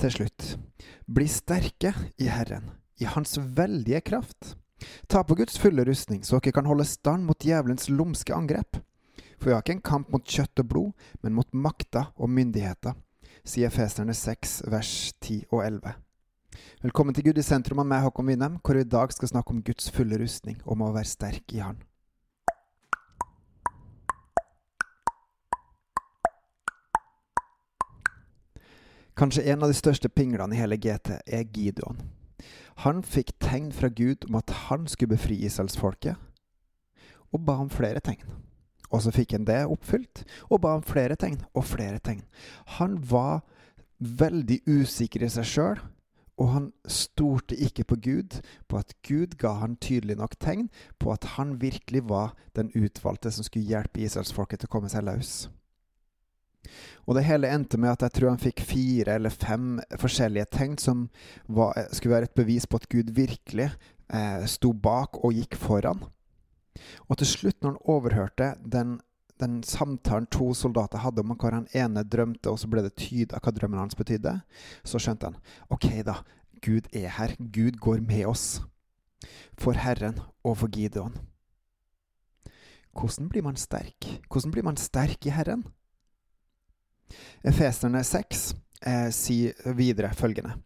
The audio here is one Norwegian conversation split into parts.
til slutt, bli sterke i Herren, i Hans veldige kraft. Ta på Guds fulle rustning, så dere kan holde stand mot djevelens lumske angrep. For vi har ikke en kamp mot kjøtt og blod, men mot makter og myndigheter, sier Feserne 6, vers 10 og 11. Velkommen til Gud i sentrum av meg, Håkon Winnem, hvor vi i dag skal snakke om Guds fulle rustning, om å være sterk i Han. Kanskje en av de største pinglene i hele GT er Gideon. Han fikk tegn fra Gud om at han skulle befri Israelsfolket, og ba om flere tegn. Og så fikk han det oppfylt, og ba om flere tegn og flere tegn. Han var veldig usikker i seg sjøl, og han stolte ikke på Gud, på at Gud ga han tydelig nok tegn på at han virkelig var den utvalgte som skulle hjelpe israelsfolket til å komme seg løs. Og det hele endte med at jeg tror han fikk fire eller fem forskjellige tegn som var, skulle være et bevis på at Gud virkelig eh, sto bak og gikk foran. Og til slutt, når han overhørte den, den samtalen to soldater hadde om hva han ene drømte, og så ble det tyda hva drømmen hans betydde, så skjønte han ok, da, Gud er her. Gud går med oss. For Herren og for Gideon. Hvordan blir man sterk? Hvordan blir man sterk i Herren? Efeserne 6 eh, sier videre følgende.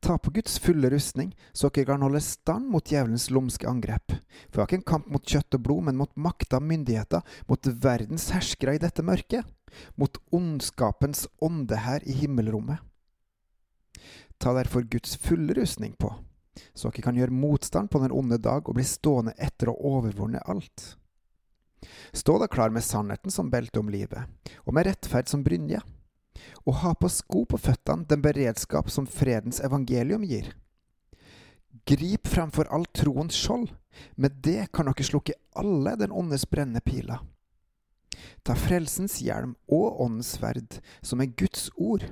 Ta på Guds fulle rustning, så dere kan holde stand mot djevelens lumske angrep. For det var ikke en kamp mot kjøtt og blod, men mot makta, myndigheter, mot verdens herskere i dette mørket, mot ondskapens ånde her i himmelrommet. Ta derfor Guds fulle rustning på, så dere kan gjøre motstand på den onde dag og bli stående etter å overvunne alt. Stå da klar med sannheten som belte om livet, og med rettferd som brynje, og ha på sko på føttene den beredskap som fredens evangelium gir. Grip fremfor all troens skjold, med det kan dere slukke alle den åndes brennende piler. Ta frelsens hjelm og åndens sverd, som er Guds ord.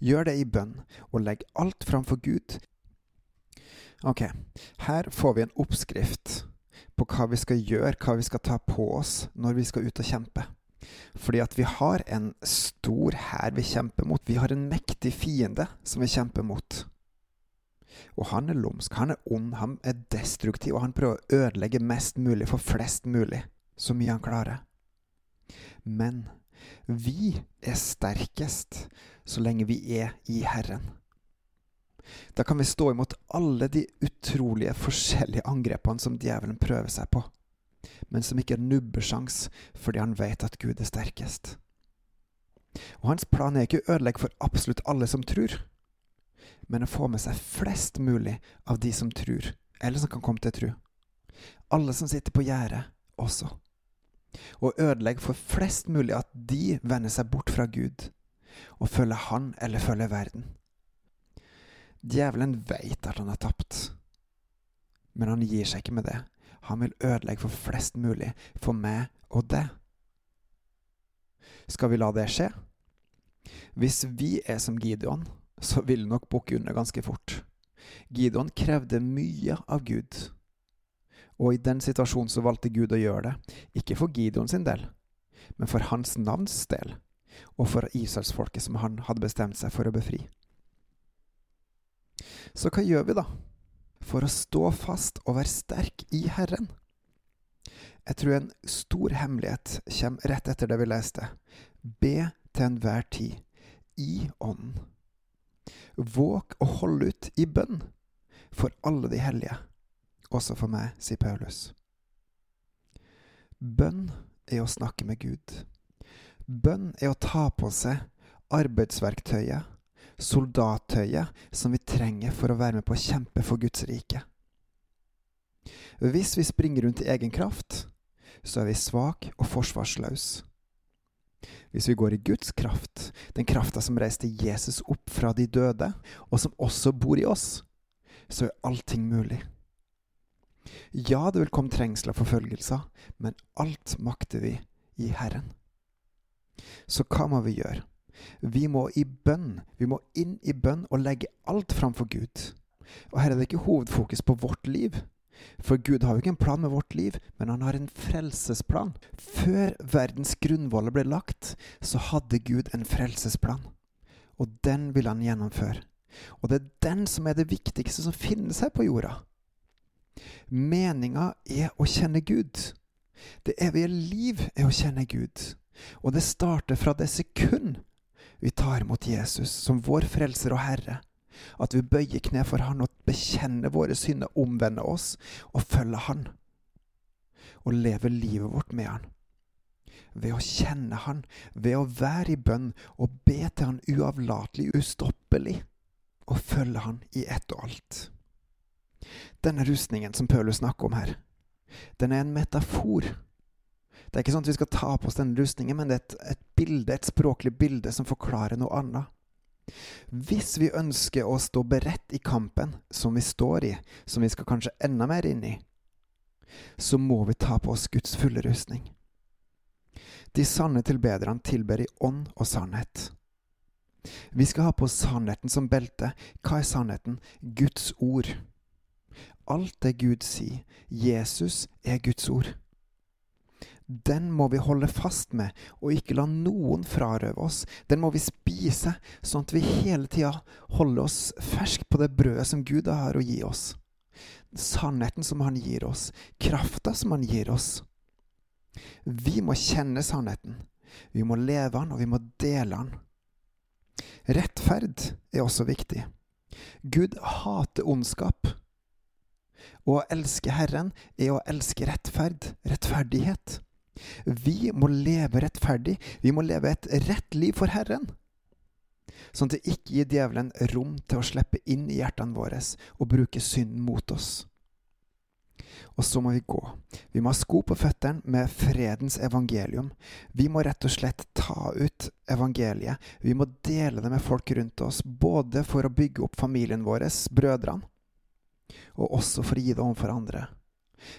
Gjør det i bønn, og legg alt framfor Gud. Ok, her får vi en oppskrift på hva vi skal gjøre, hva vi skal ta på oss når vi skal ut og kjempe. Fordi at vi har en stor hær vi kjemper mot. Vi har en mektig fiende som vi kjemper mot. Og han er lumsk, han er ond, han er destruktiv, og han prøver å ødelegge mest mulig for flest mulig, så mye han klarer. Men vi er sterkest så lenge vi er i Herren. Da kan vi stå imot alle de utrolige forskjellige angrepene som djevelen prøver seg på, men som ikke er nubbesjans fordi han vet at Gud er sterkest. Og hans plan er ikke å ødelegge for absolutt alle som tror, men å få med seg flest mulig av de som tror, eller som kan komme til å tro. Alle som sitter på gjerdet også. Og ødelegge for flest mulig at de vender seg bort fra Gud og følger Han eller følger verden. Djevelen veit at han har tapt, men han gir seg ikke med det. Han vil ødelegge for flest mulig, for meg og deg. Skal vi la det skje? Hvis vi er som Gideon, så vil det nok bukke under ganske fort. Gideon krevde mye av Gud, og i den situasjonen så valgte Gud å gjøre det, ikke for Gideon sin del, men for hans navns del, og for Israelsfolket som han hadde bestemt seg for å befri. Så hva gjør vi, da, for å stå fast og være sterk i Herren? Jeg tror en stor hemmelighet kommer rett etter det vi leste. Be til enhver tid, i ånden. Våg å holde ut i bønn for alle de hellige, også for meg, sier Paulus. Bønn er å snakke med Gud. Bønn er å ta på seg arbeidsverktøyet soldattøyet som vi trenger for å være med på å kjempe for Guds rike. Hvis vi springer rundt i egen kraft, så er vi svak og forsvarsløs. Hvis vi går i Guds kraft, den krafta som reiste Jesus opp fra de døde, og som også bor i oss, så er allting mulig. Ja, det vil komme trengsler og forfølgelser, men alt makter vi i Herren. Så hva må vi gjøre? Vi må i bønn. Vi må inn i bønn og legge alt framfor Gud. Og her er det ikke hovedfokus på vårt liv. For Gud har jo ikke en plan med vårt liv, men han har en frelsesplan. Før verdens grunnvoller ble lagt, så hadde Gud en frelsesplan. og den vil han gjennomføre. Og det er den som er det viktigste som finnes her på jorda. Meninga er å kjenne Gud. Det evige liv er å kjenne Gud. Og det starter fra det sekund vi tar imot Jesus som vår frelser og Herre. At vi bøyer kne for Han og bekjenner våre synder, omvender oss og følger Han. Og lever livet vårt med Han. Ved å kjenne Han, ved å være i bønn og be til Han uavlatelig, ustoppelig, og følge Han i ett og alt. Denne rustningen som Paulus snakker om her, den er en metafor. Det er ikke sånn at vi skal ta på oss denne rustningen, men det er et, et bilde, et språklig bilde som forklarer noe annet. Hvis vi ønsker å stå beredt i kampen som vi står i, som vi skal kanskje enda mer inn i, så må vi ta på oss Guds fulle rustning. De sanne tilbederne tilber i ånd og sannhet. Vi skal ha på sannheten som belte. Hva er sannheten? Guds ord. Alt det Gud sier. Jesus er Guds ord. Den må vi holde fast med, og ikke la noen frarøve oss. Den må vi spise, sånn at vi hele tida holder oss fersk på det brødet som Gud har å gi oss. Sannheten som Han gir oss, krafta som Han gir oss. Vi må kjenne sannheten. Vi må leve den, og vi må dele den. Rettferd er også viktig. Gud hater ondskap. Å elske Herren er å elske rettferd, rettferdighet. Vi må leve rettferdig. Vi må leve et rett liv for Herren. Sånn at det ikke gir djevelen rom til å slippe inn i hjertene våre og bruke synden mot oss. Og så må vi gå. Vi må ha sko på føttene med fredens evangelium. Vi må rett og slett ta ut evangeliet. Vi må dele det med folk rundt oss, både for å bygge opp familien vår, brødrene, og også for å gi det overfor andre.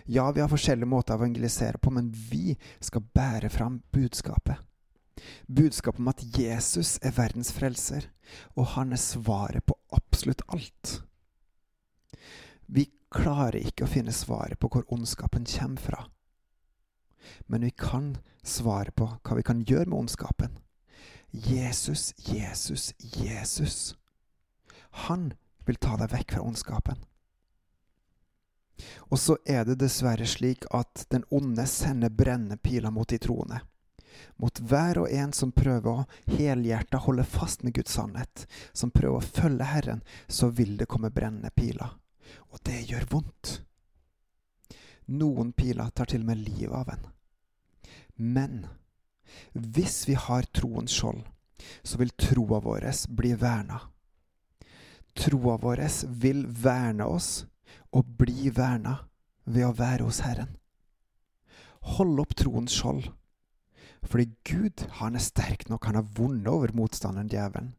Ja, vi har forskjellige måter å evangelisere på, men vi skal bære fram budskapet. Budskapet om at Jesus er verdens frelser, og han er svaret på absolutt alt. Vi klarer ikke å finne svaret på hvor ondskapen kommer fra. Men vi kan svare på hva vi kan gjøre med ondskapen. Jesus, Jesus, Jesus. Han vil ta deg vekk fra ondskapen. Og så er det dessverre slik at den onde sender brennende piler mot de troende. Mot hver og en som prøver å helhjertet holde fast med Guds sannhet, som prøver å følge Herren, så vil det komme brennende piler. Og det gjør vondt. Noen piler tar til og med livet av en. Men hvis vi har troens skjold, så vil troa vår bli verna. Troa vår vil verne oss og bli verna ved å være hos Herren. Hold opp troens skjold, fordi Gud han er sterk nok, han har vunnet over motstanderen djevelen.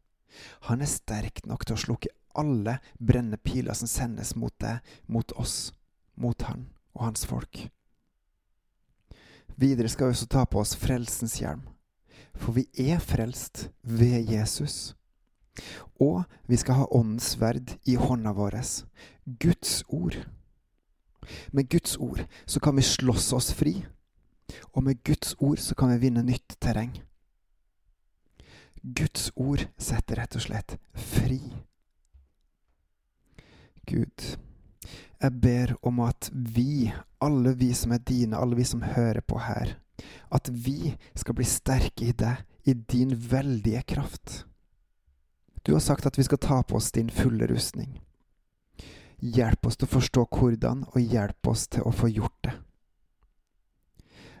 Han er sterk nok til å slukke alle brennende piler som sendes mot deg, mot oss, mot han og hans folk. Videre skal vi også ta på oss frelsens hjelm, for vi er frelst ved Jesus. Og vi skal ha Åndens sverd i hånda vår, Guds ord. Med Guds ord så kan vi slåss oss fri, og med Guds ord så kan vi vinne nytt terreng. Guds ord setter rett og slett fri. Gud, jeg ber om at vi, alle vi som er dine, alle vi som hører på her, at vi skal bli sterke i deg, i din veldige kraft. Du har sagt at vi skal ta på oss din fulle rustning. Hjelp oss til å forstå hvordan, og hjelp oss til å få gjort det.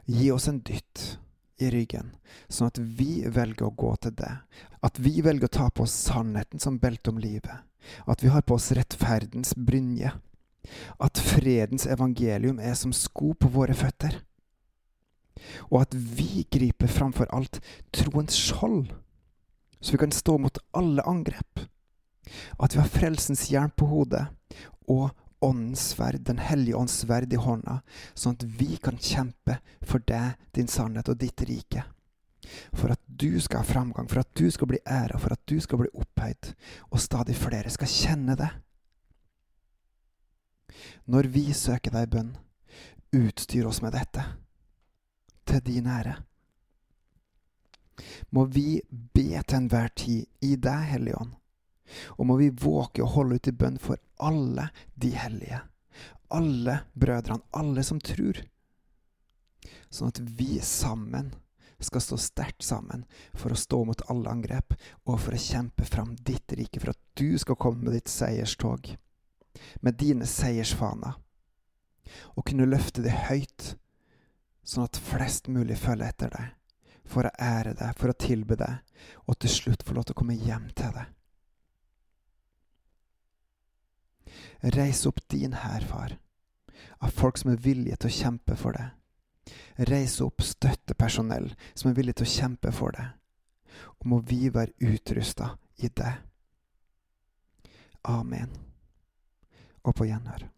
Gi oss en dytt i ryggen, sånn at vi velger å gå til det. At vi velger å ta på oss sannheten som belte om livet at vi har på oss rettferdens brynje, at fredens evangelium er som sko på våre føtter, og at vi griper framfor alt troens skjold, så vi kan stå mot alle angrep, at vi har frelsens jern på hodet og Åndens sverd, Den hellige ånds sverd i hånda, sånn at vi kan kjempe for deg, din sannhet og ditt rike for at du skal ha framgang, for at du skal bli æra, for at du skal bli opphøyd, og stadig flere skal kjenne det. Når vi søker deg i bønn, utstyr oss med dette, til din ære. Må vi be til enhver tid i deg, Hellige Ånd. Og må vi våke og holde ut i bønn for alle de hellige. Alle brødrene, alle som tror. Sånn at vi sammen skal stå sterkt sammen for å stå mot alle angrep og for å kjempe fram ditt rike, for at du skal komme med ditt seierstog, med dine seiersfaner, og kunne løfte det høyt, sånn at flest mulig følger etter deg, for å ære deg, for å tilbe deg, og til slutt få lov til å komme hjem til deg. Reis opp din hær, far, av folk som er villige til å kjempe for deg Reis opp støttepersonell som er villige til å kjempe for deg. Og må vi være utrusta i det. Amen. Og på gjenhør.